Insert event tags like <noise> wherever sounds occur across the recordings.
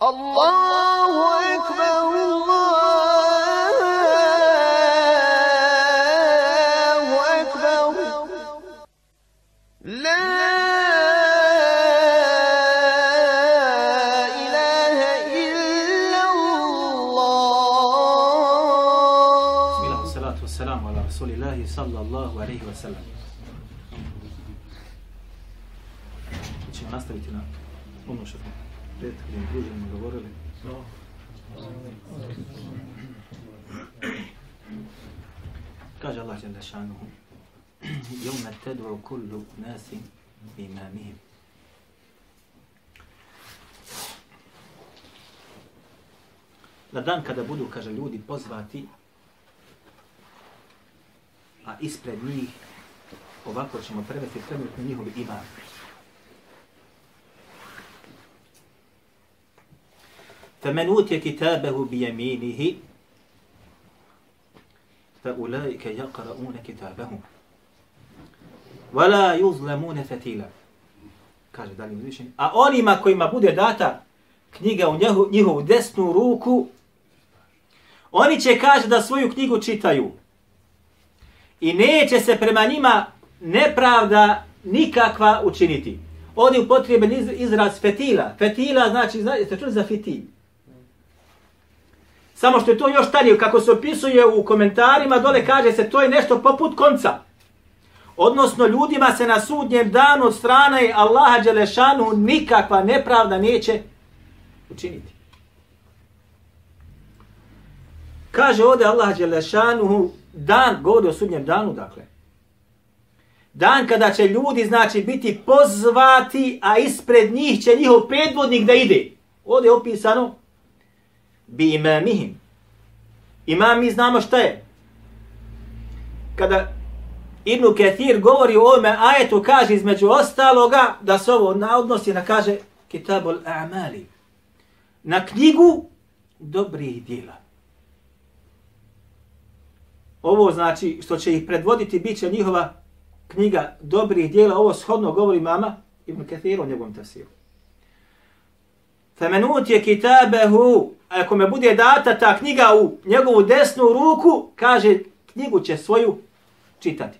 Allahu ekber, Allahu ekber. La ilahe illa Allah. Bismillah, salatu wassalamu ala rasulillahi sallallahu alaihi wa sallam. Mi ćemo nastaviti na ono što smo prethodnim druženima govorili. Kaže Allah jalla šanuhu Jevme ted'u kullu nasim imamihim. Na dan kada budu, kaže, ljudi pozvati a ispred njih, ovako ćemo prevesti trenutno njihovi imam. فمن أوتي كتابه بيمينه فأولئك يقرؤون كتابهم ولا يظلمون فتيلا kaže dalje uzvišeni. A onima kojima bude data knjiga u njehu, njihovu desnu ruku, oni će kaže da svoju knjigu čitaju i neće se prema njima nepravda nikakva učiniti. Ovdje upotreben iz, izraz fetila. Fetila znači, znači jeste čuli za fitil? Samo što je to još starije, kako se opisuje u komentarima, dole kaže se to je nešto poput konca. Odnosno, ljudima se na sudnjem danu od strane Allaha Đelešanu nikakva nepravda neće učiniti. Kaže ovdje Allah Đelešanu dan, govori o sudnjem danu, dakle. Dan kada će ljudi, znači, biti pozvati, a ispred njih će njihov predvodnik da ide. Ovdje je opisano bi imamihim. Imam mi znamo šta je. Kada Ibn Kathir govori o ovome ajetu, kaže između ostaloga da se ovo na odnosi na, kaže, Kitabul A'mali. Na knjigu dobrih djela. Ovo znači što će ih predvoditi bit će njihova knjiga dobrih dijela. Ovo shodno govori mama Ibn Kathir o njegovom tafsiru. Femenut je kitabehu, ako me bude data ta knjiga u njegovu desnu ruku, kaže knjigu će svoju čitati.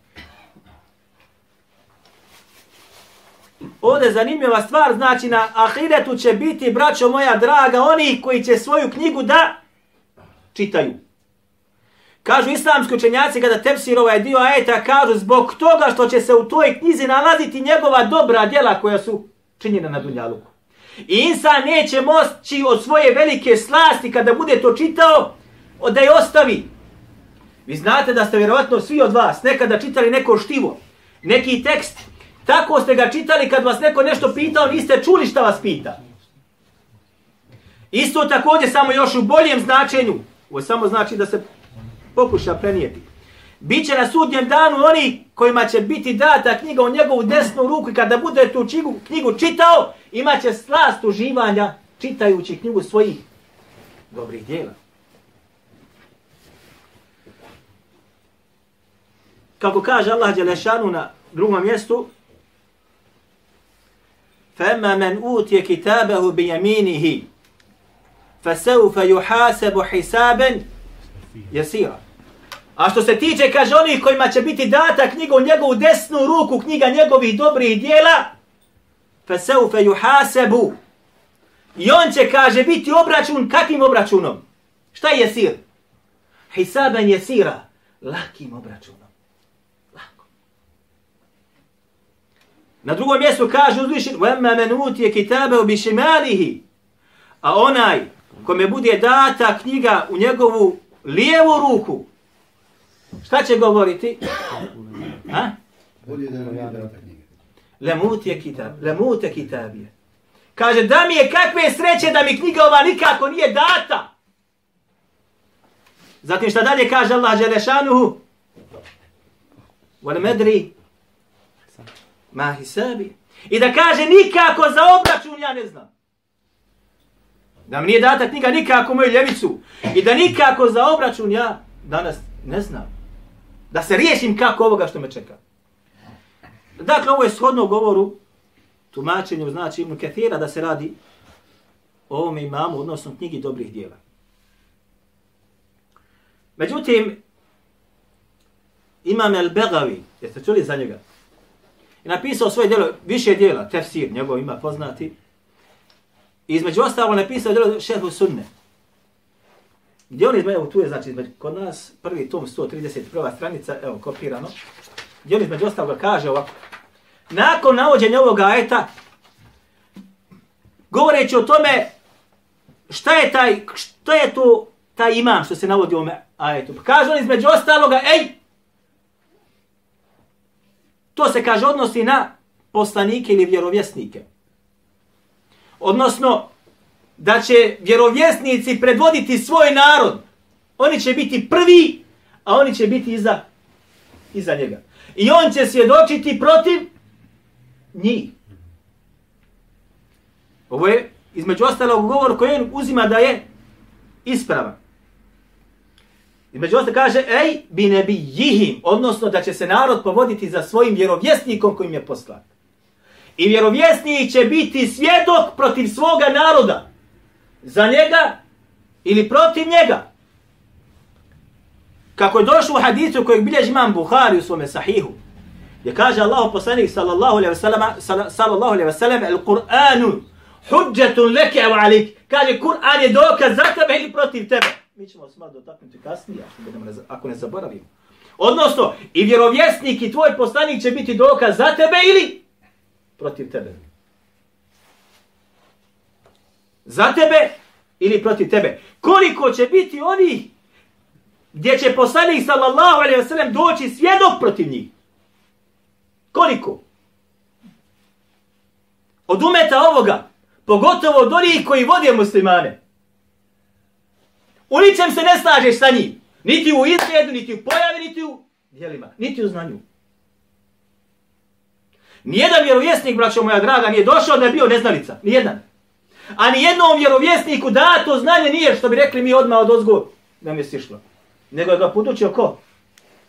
Ovdje zanimljiva stvar, znači na ahiretu će biti, braćo moja draga, oni koji će svoju knjigu da čitaju. Kažu islamski učenjaci kada tepsir ovaj dio ajeta, kažu zbog toga što će se u toj knjizi nalaziti njegova dobra djela koja su činjena na Dunjaluku. I insan neće moći od svoje velike slasti kada bude to čitao, da je ostavi. Vi znate da ste vjerovatno svi od vas nekada čitali neko štivo, neki tekst, tako ste ga čitali kad vas neko nešto pitao, niste čuli šta vas pita. Isto također, samo još u boljem značenju, ovo samo znači da se pokuša prenijeti. Biće na sudnjem danu oni kojima će biti data knjiga u njegovu desnu ruku i kada bude tu knjigu, knjigu čitao, imaće slast uživanja čitajući knjigu svojih dobrih dijela. Kako kaže Allah Đelešanu na drugom mjestu, فَأَمَّا مَنْ أُوتِيَ كِتَابَهُ بِيَمِينِهِ فَسَوْفَ يُحَاسَبُ حِسَابًا jesira. A što se tiče, kaže onih kojima će biti data knjiga u njegovu desnu ruku, knjiga njegovih dobrih dijela, fe seufe juhasebu. I on će, kaže, biti obračun, kakvim obračunom? Šta je sir? Hisaben je sira. Lakim obračunom. Lako. Na drugom mjestu kaže uzvišen, وَمَّا مَنْ أُوتِيَ كِتَابَهُ بِشِمَالِهِ A onaj kome bude data knjiga u njegovu lijevu ruku, šta će govoriti? <clears throat> Ha? Bolje da nam nije data knjiga. Lemut je kitab, lemut je kitabije. Kaže, da mi je kakve sreće da mi knjiga ova nikako nije data. Zatim šta dalje kaže Allah Đelešanuhu? Wal medri ma hisabi. I da kaže nikako za obračun ja ne znam. Da mi nije data knjiga nikako moju ljevicu. I da nikako za obračun ja danas ne znam. Da se riješim kako ovoga što me čeka. Dakle, ovo je shodno govoru, tumačenju, znači Ibn Kathira, da se radi o ovome imamu, odnosno knjigi dobrih dijela. Međutim, imam El Begavi, jeste čuli za njega? Je napisao svoje djelo, više djela, tefsir, njegov ima poznati. I između ostalo napisao djelo Šehu Sunne. Gdje on između, tu je znači između, kod nas prvi tom 131. stranica, evo kopirano, gdje on između ostalo kaže ovako. Nakon navođenja ovog ajeta, govoreći o tome šta je taj, što je to taj imam što se navodi u ovome ajetu. Pa kaže on između ostaloga, ej, to se kaže odnosi na poslanike ili vjerovjesnike. Odnosno, da će vjerovjesnici predvoditi svoj narod. Oni će biti prvi, a oni će biti iza, iza njega. I on će svjedočiti protiv njih. Ovo je između ostalog govor koji on uzima da je ispravan. Između ostalog kaže, ej, bi ne bi jihim, odnosno da će se narod povoditi za svojim vjerovjesnikom kojim je poslan. I vjerovjesnik će biti svjedok protiv svoga naroda. Za njega ili protiv njega. Kako je došlo u hadisu kojeg bilježi imam Buhari u svome sahihu. Gdje kaže Allah poslanik sallallahu alaihi ve sellem sallallahu alaihi ve sellem al-Qur'an hujjatun leke wa alik. Kaže, Kur'an je dokaz za tebe ili protiv tebe. Mi ćemo smar dotaknuti kasnije, ako, budemo ne, ako ne zaboravimo. Odnosno, i vjerovjesnik i tvoj poslanik će biti dokaz za tebe ili protiv tebe. Za tebe ili protiv tebe. Koliko će biti oni gdje će poslanik sallallahu alaihi ve sellem doći svjedok protiv njih? Koliko? Od umeta ovoga, pogotovo od onih koji vode muslimane. U ničem se ne slažeš sa njim. Niti u izgledu, niti u pojavi, niti u dijelima, niti u znanju. Nijedan vjerovjesnik, braćo moja draga, nije došao da je bio neznalica. Nijedan. A nijednom vjerovjesniku da to znanje nije, što bi rekli mi odmah od ozgo, da mi je sišlo. Nego je ga podučio ko?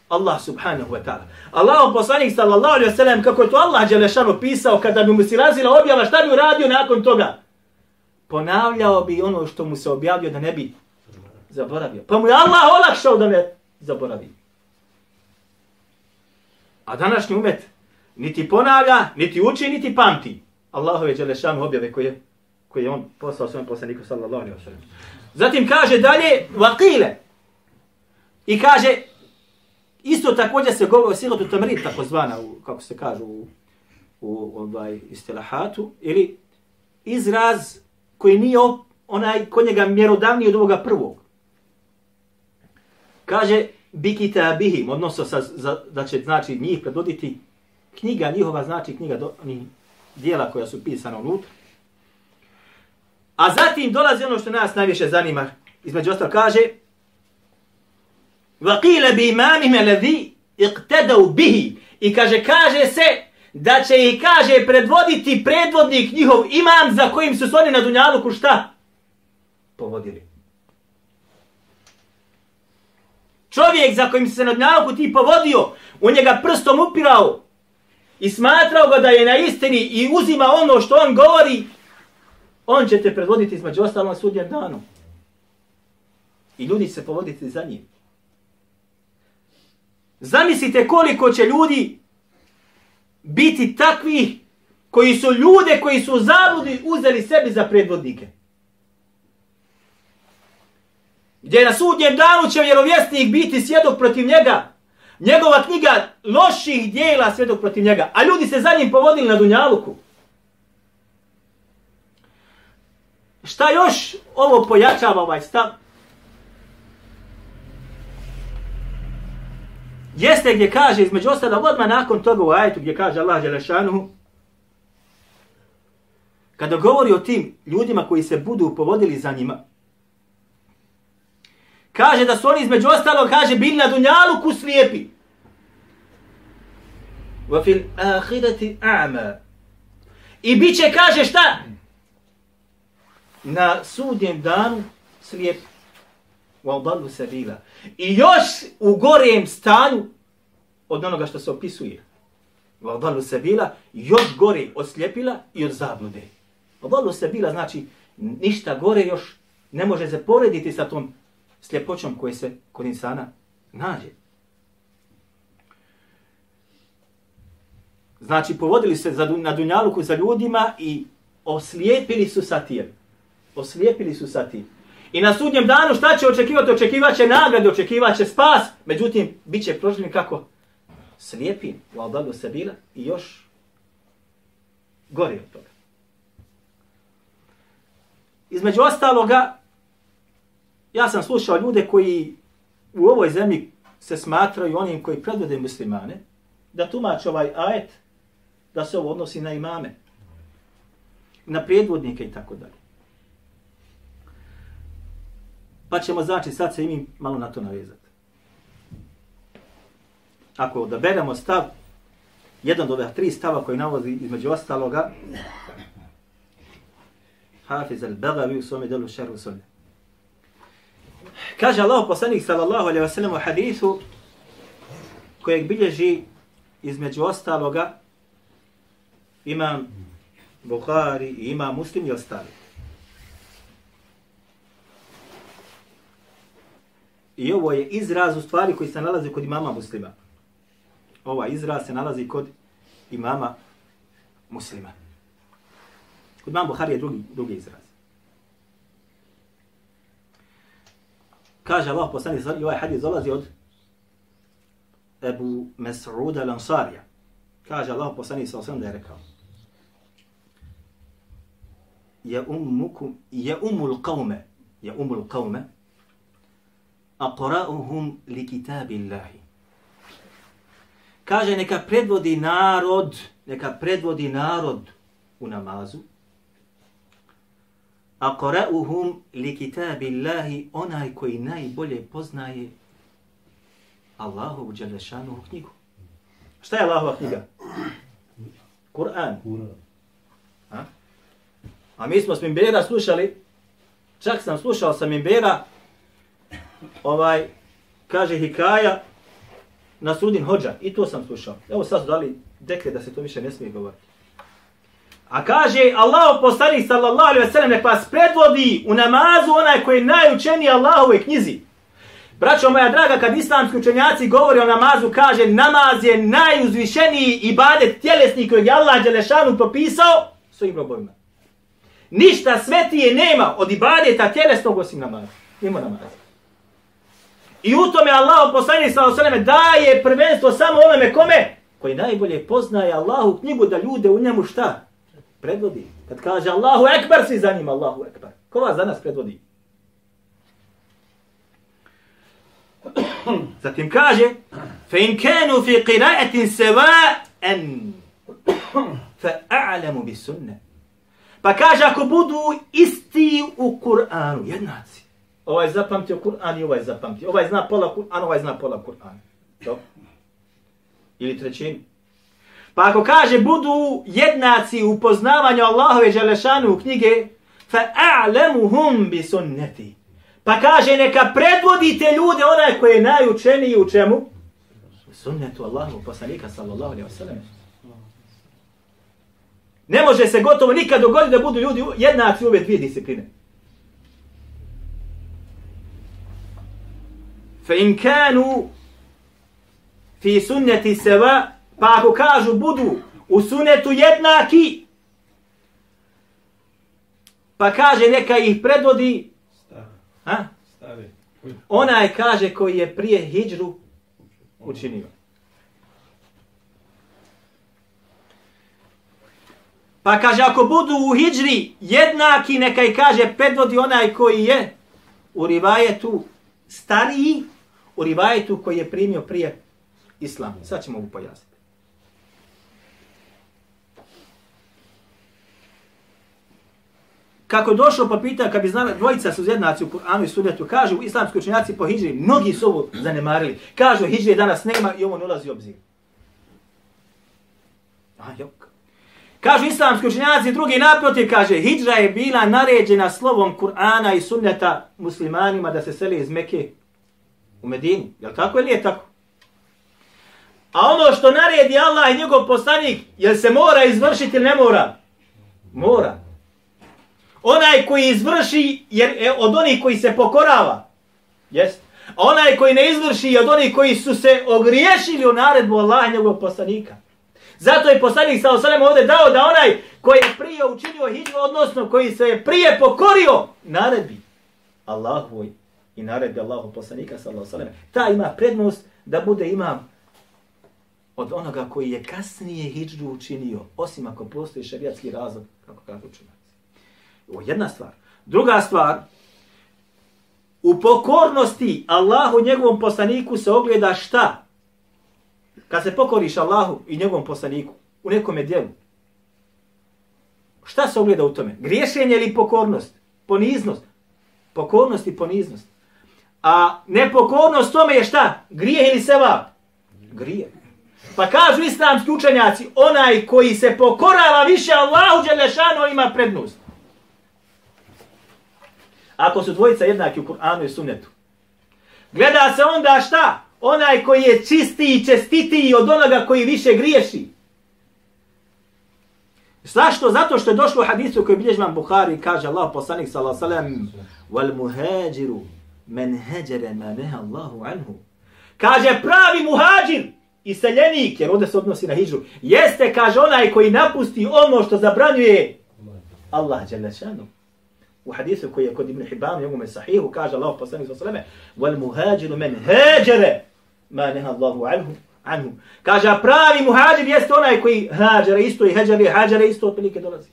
Allah subhanahu wa ta'ala. Allah poslanik sallallahu alaihi wa sallam, kako je to Allah Đelešanu pisao, kada bi mu si razila objava, šta bi uradio nakon toga? Ponavljao bi ono što mu se objavio da ne bi zaboravio. Pa mu je Allah olakšao da ne zaboravi. A današnji umet niti ponavlja, niti uči, niti pamti. Allahove Đelešanu objave koje, koje je on poslao svojom poslaniku sallallahu alaihi wa sallam. Zatim kaže dalje, vakile. I kaže, isto također se govori o silotu tamrid, tako zvana, u, kako se kaže u, u ovaj, istilahatu, ili izraz koji nije onaj kod njega mjerodavniji od ovoga prvog. Kaže, bikita bihim, odnosno sa, za, da će znači njih predvoditi knjiga njihova, znači knjiga do, ni, dijela koja su pisana unutra. A zatim dolazi ono što nas najviše zanima. Između ostalo kaže, وَقِيلَ بِمَامِهِ مَلَذِي اِقْتَدَوْ بِهِ I kaže, kaže se da će ih, kaže, predvoditi predvodnik njihov imam za kojim su oni na Dunjaluku šta? Povodili. Čovjek za kojim se na Dunjaluku ti povodio, u njega prstom upirao i smatrao ga da je na istini i uzima ono što on govori, on će te predvoditi između ostalom sudnjem danu. I ljudi se povoditi za njim. Zamislite koliko će ljudi biti takvi koji su ljude koji su zabludi uzeli sebi za predvodnike. Gdje na sudnjem danu će vjerovjesnik biti svjedok protiv njega. Njegova knjiga loših dijela svjedok protiv njega. A ljudi se za njim povodili na Dunjaluku. Šta još ovo pojačava ovaj stav? Jeste gdje kaže, između ostala, odmah nakon toga u ajetu gdje kaže Allah Đelešanuhu, kada govori o tim ljudima koji se budu povodili za njima, kaže da su oni između ostalo, kaže, bili na dunjalu ku slijepi. Wa fil ahireti a'ma. I bit će, kaže, šta? Na sudnjem danu slijepi. Wa udallu sabila i još u gorem stanju od onoga što se opisuje. Vadalu sebila, još gore od sljepila i od zablude. Vadalu se znači ništa gore još ne može se porediti sa tom sljepoćom koje se kod insana nađe. Znači, povodili se za, na dunjaluku za ljudima i oslijepili su sa tijem. Oslijepili su sa tijem. I na sudnjem danu šta će očekivati? Očekivaće nagrade, očekivaće spas. Međutim, bit će proživljen kako? Slijepim u albalu sabila i još gori od toga. Između ostaloga, ja sam slušao ljude koji u ovoj zemlji se smatraju onim koji predvode muslimane, da tumače ovaj ajet, da se ovo odnosi na imame, na predvodnike i tako dalje. Pa ćemo znači sad se i mi malo na to navezati. Ako odaberemo stav, jedan od ovih tri stava koji navodi između ostaloga, Hafiz al-Bagavi u svome delu šeru solje. Kaže Allah poslanik sallallahu alaihi wa sallam u hadithu kojeg bilježi između ostaloga imam Bukhari i imam Muslim i ostali. I ovo je izraz u stvari koji se nalazi kod imama muslima. Ova izraz se nalazi kod imama muslima. Kod imam Buhari je drugi, drugi izraz. Kaže Allah poslani i ovaj hadis dolazi od Ebu Mes'uda Lansarija. Kaže Allah poslani sa osam da je rekao je ummukum je umul qawme je umul qawme aqra'uhum li kitabillahi. Kaže neka predvodi narod neka predvodi narod u namazu. Aqra'uhum li kitabillahi onaj koji najbolje poznaje Allahovu dželešanu knjigu. Šta je Allahova knjiga? Kur'an. Ha? A mi smo s Mimbera slušali, čak sam slušao sa Mimbera, ovaj, kaže Hikaja, na sudin hođa. I to sam slušao. Evo sad su dali dekret da se to više ne smije govoriti. A kaže Allah poslanik sallallahu alaihi ve sellem nek vas predvodi u namazu onaj koji je najučeniji Allahove knjizi. Braćo moja draga, kad islamski učenjaci govori o namazu, kaže namaz je najuzvišeniji ibadet tjelesni kojeg je Allah Đelešanu propisao svojim robovima. Ništa svetije nema od ibadeta tjelesnog osim namaza. Ima namaza. I u tome Allah poslani sa osaleme daje prvenstvo samo onome kome koji najbolje poznaje Allahu knjigu da ljude u njemu šta? Predvodi. Kad kaže Allahu ekber, svi za njim Allahu ekber. Ko vas danas predvodi? <clears throat> Zatim kaže فَإِنْ كَانُوا فِي قِرَاءَةٍ سَوَاءً فَأَعْلَمُ بِسُنَّةِ Pa kaže ako budu isti u Kur'anu, jednaci. Ovaj zapamtio Kur'an i ovaj zapamtio. Ovaj zna pola Kur'ana, ovaj zna pola Kur'ana. To. Ili trećin. Pa ako kaže budu jednaci u poznavanju Allahove Želešanu u knjige, fa'a'lemuhum bi sunneti. Pa kaže neka predvodite ljude onaj koji je najučeniji u čemu? Sunnetu Allahu poslanika sallallahu alaihi wa sallam. Ne može se gotovo nikad dogoditi da budu ljudi jednaci u ove dvije discipline. In kanu fi sunneti seva, pa ako kažu budu u sunnetu jednaki, pa kaže neka ih predvodi, ha? onaj kaže koji je prije hijđru učinio. Pa kaže, ako budu u hijđri jednaki, neka i kaže, predvodi onaj koji je u rivajetu stariji, u rivajetu koji je primio prije islam. Sad ćemo ovo pojasniti. Kako je došlo pa pita, kad bi znala, dvojica su zjednaci u Kur'anu i Sunnetu, kažu islamski učenjaci po hijri, mnogi su ovo zanemarili. Kažu, hijri danas nema i ovo ne ulazi u obzir. A, jok. Kažu islamski učenjaci, drugi naprotiv, kaže, hijra je bila naređena slovom Kur'ana i sunneta muslimanima da se seli iz Mekke u Medini. Je tako ili nije tako? A ono što naredi Allah i njegov poslanik, jel se mora izvršiti ili ne mora? Mora. Onaj koji izvrši jer je od onih koji se pokorava. Jest. A onaj koji ne izvrši je od onih koji su se ogriješili u naredbu Allaha i njegovog poslanika. Zato je poslanik sa osalem ovdje dao da onaj koji je prije učinio hijđu, odnosno koji se je prije pokorio naredbi Allahovoj i naredbi Allahu poslanika sa sellem. ta ima prednost da bude imam od onoga koji je kasnije hidžru učinio, osim ako postoji šerijatski razlog, kako kažu učenjaci. Ovo je jedna stvar. Druga stvar, u pokornosti Allahu njegovom poslaniku se ogleda šta? Kad se pokoriš Allahu i njegovom poslaniku u nekom dijelu. Šta se ogleda u tome? Griješenje ili pokornost? Poniznost. Pokornost i poniznost. A nepokornost tome je šta? Grije ili seba? Grije. Pa kažu islamski učenjaci, onaj koji se pokorava više Allahu Đelešanu ima prednost. Ako su dvojica jednaki u Kur'anu i Sunnetu. Gleda se onda šta? Onaj koji je čistiji i čestitiji od onoga koji više griješi. Zašto? Zato što je došlo u hadisu koji bilježi vam Buhari kaže Allah poslanik sallallahu alejhi ve sellem wal muhajiru men heđere ma neha Allahu anhu. Kaže pravi muhadžir i seljenik, jer ovdje se odnosi na hijđu, jeste, kaže, onaj koji napusti ono što zabranjuje Allah Đelešanu. U hadisu koji je kod Ibn Hibban, njegome sahihu, kaže Allah poslanik sa sveme, wal muhađiru men heđere ma neha Allahu anhu. anhu. Kaže, a pravi muhađir jeste onaj koji hađere isto i heđere, hađere isto otprilike dolazi.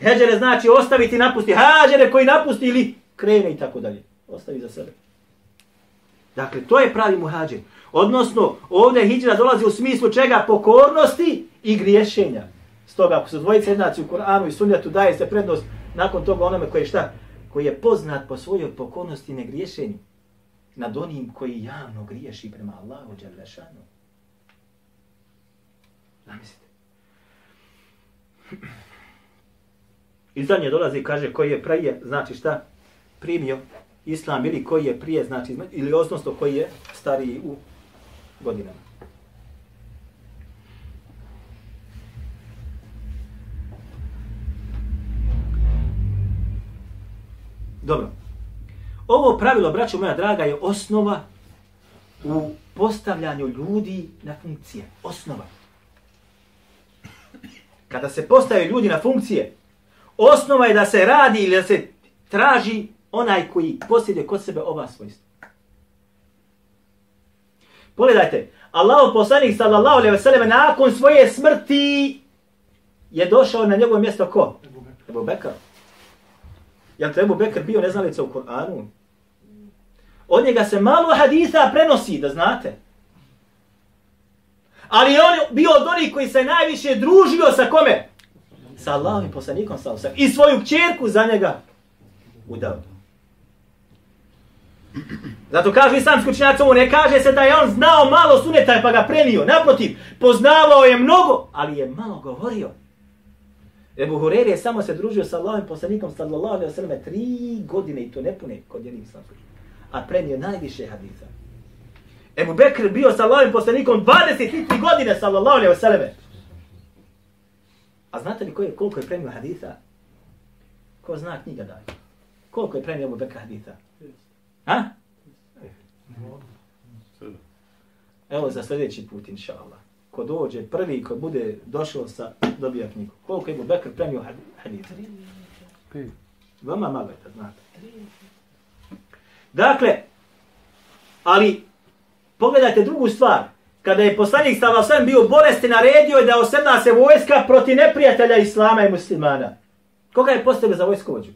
Heđere znači ostaviti, napusti. Hađere koji napusti ili krene i tako dalje. Ostavi za sebe. Dakle, to je pravi muhađir. Odnosno, ovdje hijđra dolazi u smislu čega? Pokornosti i griješenja. Stoga, ako su dvojice jednaci u Koranu i Sunnetu, daje se prednost nakon toga onome koji je šta? Koji je poznat po svojoj pokornosti i negriješenju nad onim koji javno griješi prema Allahu Đalešanu. Zamislite. I zadnje dolazi, kaže, koji je prije, znači šta? Primio islam ili koji je prije, znači, ili osnovno koji je stariji u godinama. Dobro. Ovo pravilo, braćo moja draga, je osnova u postavljanju ljudi na funkcije. Osnova. Kada se postavljaju ljudi na funkcije, osnova je da se radi ili da se traži onaj koji posjeduje kod sebe ova svojstva. Pogledajte, Allah poslanik sallallahu alejhi ve sellem nakon svoje smrti je došao na njegovo mjesto ko? Ebu Bekr. Jel to Ebu Bekr bio neznalica u Kur'anu? Od njega se malo hadisa prenosi, da znate. Ali on bio od onih koji se najviše družio sa kome? Sa Allahom i poslanikom sa I svoju kćerku za njega udao. Zato kaže islamski učinjac ovo, ne kaže se da je on znao malo suneta pa ga prenio. Naprotiv, poznavao je mnogo, ali je malo govorio. Ebu Hureyre je samo se družio sa Allahom poslanikom sallallahu alaihi wa sallam tri godine i to ne pune kod jednih islamskih a prenio najviše hadisa. Ebu Bekr bio sa Allahom poslanikom 23 godine sallallahu alaihi wa sallam. A znate li koliko je prenio hadisa? Ko zna knjiga daje? Koliko je prenio Ebu Bekr hadisa? Ha? Evo za sljedeći put, inša Allah. Ko dođe prvi, ko bude došao sa, dobija knjigu. Koliko je Ebu Bekr premio hadisa? Vama malo je to, znate. Dakle, ali pogledajte drugu stvar. Kada je poslanik stava sam bio bolesti, naredio je da osrna se vojska proti neprijatelja Islama i muslimana. Koga je postavio za vojskovođu?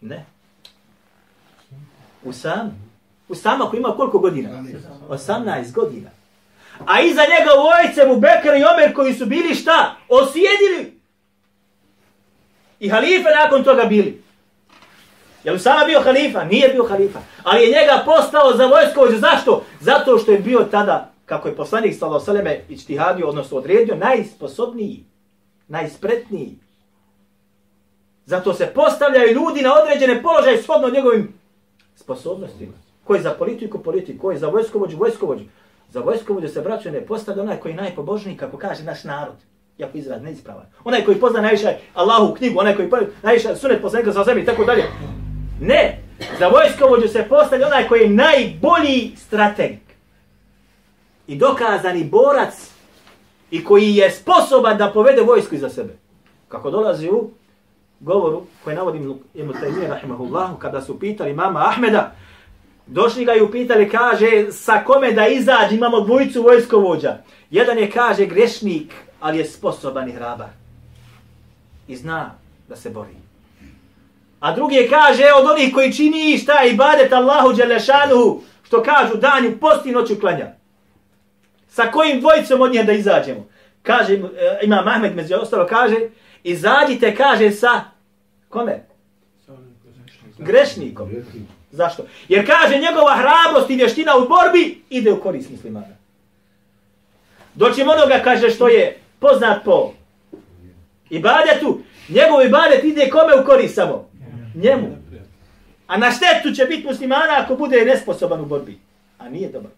Ne. Usam. Usama koji ima koliko godina? 18 godina. A iza njega vojce mu Bekr i Omer koji su bili šta? Osjedili. I halife nakon toga bili. Je li sama bio halifa? Nije bio halifa. Ali je njega postao za vojskovođu. Zašto? Zato što je bio tada, kako je poslanik Salo Saleme ičtihadio, odnosno odredio, najsposobniji, najspretniji. Zato se postavljaju ljudi na određene položaje shodno njegovim sposobnostima. Ko je za politiku, politiku. Ko je za vojskovođu, vojskovođu. Za vojskovođu se braćo ne postavlja onaj koji je najpobožniji, kako kaže naš narod. Iako izraz neispravan. Onaj koji pozna najviše Allahu knjigu, onaj koji pozna najviše sunet poslanika sa zemlji, i tako dalje. Ne, za vojskovođu se postavlja onaj koji je najbolji strateg. I dokazani borac i koji je sposoban da povede vojsku iza sebe. Kako dolazi u govoru koji navodim Ibn Taymiyyah rahimahullah kada su pitali mama Ahmeda došli ga i upitali kaže sa kome da izađe imamo dvojicu vojskovođa. Jedan je kaže grešnik ali je sposoban i hrabar. I zna da se bori. A drugi je kaže od onih koji čini šta ibadet Allahu Đelešanuhu što kažu danju posti noću klanja. Sa kojim dvojicom od njih da izađemo? Kaže e, Imam ima Mahmed među ostalo kaže izađite kaže sa Kome? Grešnikom. Zašto? Jer kaže njegova hrabrost i vještina u borbi ide u korist muslimana. Doćim onoga kaže što je poznat po ibadetu, njegov ibadet ide kome u korist samo? Njemu. A na štetu će biti muslimana ako bude nesposoban u borbi. A nije dobar.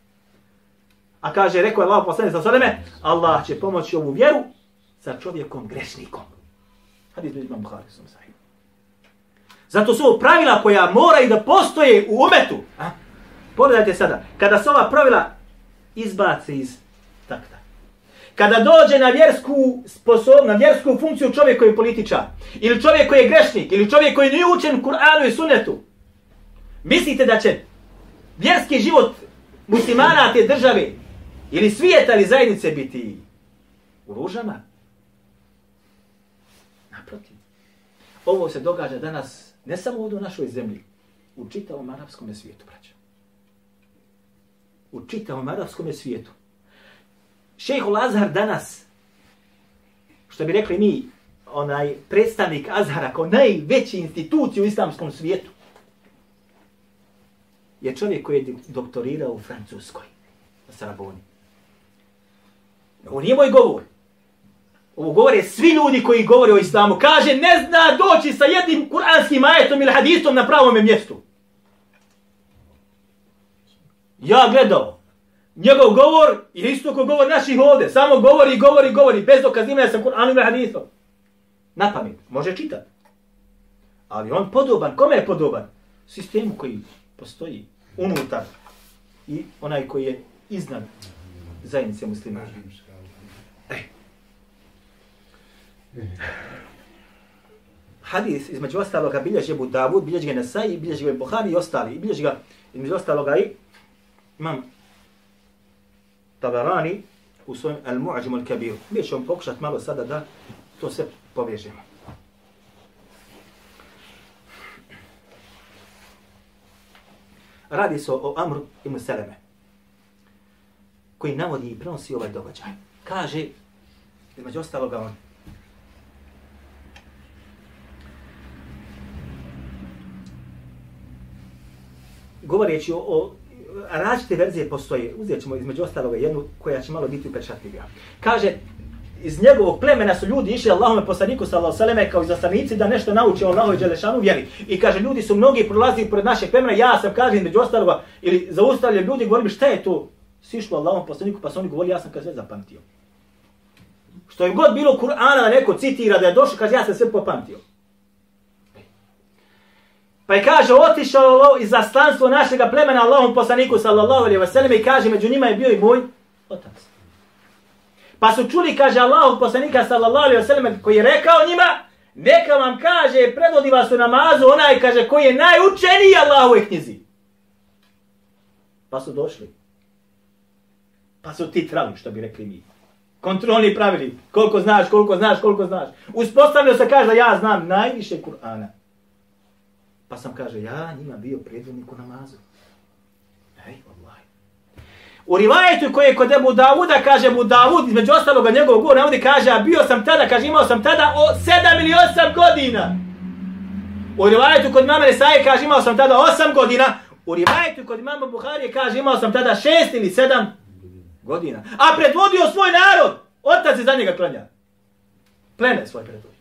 A kaže, rekao je Allah poslani sa sveme, Allah će pomoći ovu vjeru sa čovjekom grešnikom. Hadis bi imam Bukhari, sam sahih. Zato su ovo pravila koja moraju da postoje u umetu. A? Pogledajte sada, kada se ova pravila izbace iz takta. Kada dođe na vjersku, sposob, na vjersku funkciju čovjek koji je političar, ili čovjek koji je grešnik, ili čovjek koji nije učen Kur'anu i Sunnetu, mislite da će vjerski život muslimana te države, ili svijeta ili zajednice biti u ružama? Naprotiv. Ovo se događa danas Ne samo ovdje u našoj zemlji, u čitavom arapskom svijetu, braća. U čitavom arapskom svijetu. Šejh Lazar danas, što bi rekli mi, onaj predstavnik Azhara kao najveći instituciju u islamskom svijetu, je čovjek koji je doktorirao u Francuskoj, na Saraboni. Ovo nije moj govor. Ovo govore svi ljudi koji govore o islamu. Kaže, ne zna doći sa jednim kuranskim ajetom ili hadisom na pravome mjestu. Ja gledao. Njegov govor je isto kao govor naših ovde. Samo govori, govori, govori. Bez dokazivanja sa kuranom ili hadisom. Na pamet. Može čitati. Ali on podoban. Kome je podoban? Sistemu koji postoji unutar. I onaj koji je iznad zajednice muslimana. Hadis, između ostaloga, bilježi Ebu Davud, bilježi ga Nesai, bilježi ga Buhari i ostali. I bilježi ga, između ostaloga, i imam Tabarani u svojom Al-Mu'ađimu Al-Kabiru. Mi ćemo pokušati malo sada da to sve povežemo. Radi se o Amru i Museleme, koji navodi i prenosi ovaj događaj. Kaže, između ostaloga on, govoreći o, o različite verzije postoje, uzet ćemo između ostaloga jednu koja će malo biti upečatljiva. Kaže, iz njegovog plemena su ljudi išli Allahome poslaniku sallahu saleme kao izaslanici da nešto nauče o Allahove Đelešanu vjeri. I kaže, ljudi su mnogi prolazili pored našeg plemena, ja sam, kaže, između ostaloga, ili zaustavljaju ljudi, govorim, šta je to? Sišlo Allahom poslaniku, pa su oni govorili, ja sam, kaže, zapamtio. Što je god bilo Kur'ana, neko citira da je došao, kaže, ja sam sve popamtio. Pa je kaže, otišao iz zaslanstvo našeg plemena Allahom poslaniku sallallahu alaihi wa sallam i kaže, među njima je bio i moj otac. Pa su čuli, kaže Allahom poslanika sallallahu alaihi wa sallam koji je rekao njima, neka vam kaže, predvodi vas u namazu, onaj kaže koji je najučeniji Allahove knjizi. Pa su došli. Pa su ti trali, što bi rekli mi. Kontrolni pravili, koliko znaš, koliko znaš, koliko znaš. Uspostavljaju se, kaže da ja znam najviše Kur'ana. Pa sam kaže, ja njima bio predvodnik u namazu. Ej, Allah. U rivajetu koji je kod Ebu Davuda, kaže Ebu Davud, između ostaloga njegovog govora, navodi, kaže, a bio sam tada, kaže, imao sam tada o sedam ili osam godina. U rivajetu kod mame Nesaje, kaže, imao sam tada osam godina. U rivajetu kod mama Buharije, kaže, imao sam tada šest ili sedam godina. A predvodio svoj narod. Otac je za njega klanja. Pleme svoj predvodio.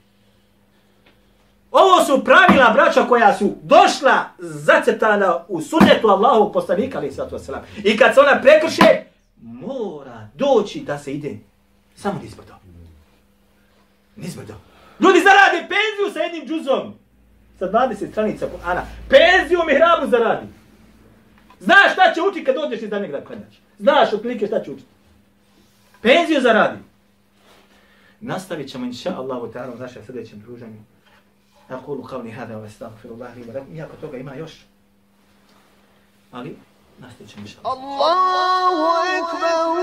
Ovo su pravila, braća, koja su došla zacetana u sunnetu Allahovog poslanika, ali sallatu wasalam. I kad se ona prekrše, mora doći da se ide samo nizbrdo. Nizbrdo. Ljudi zarade penziju sa jednim džuzom. Sa 20 stranica Kur'ana. Penziju mi hrabu zaradi. Znaš šta će učiti kad dođeš iz danog da klanjaš. Znaš otprilike šta će učiti. Penziju zaradi. Nastavit ćemo inša Allahu ta'ala u našem sljedećem druženju. Aqulu qavli hada wa astaghfirullah li wa lakum. Iako toga ima još. Ali nastavit ćemo inša Allah. الله أكبر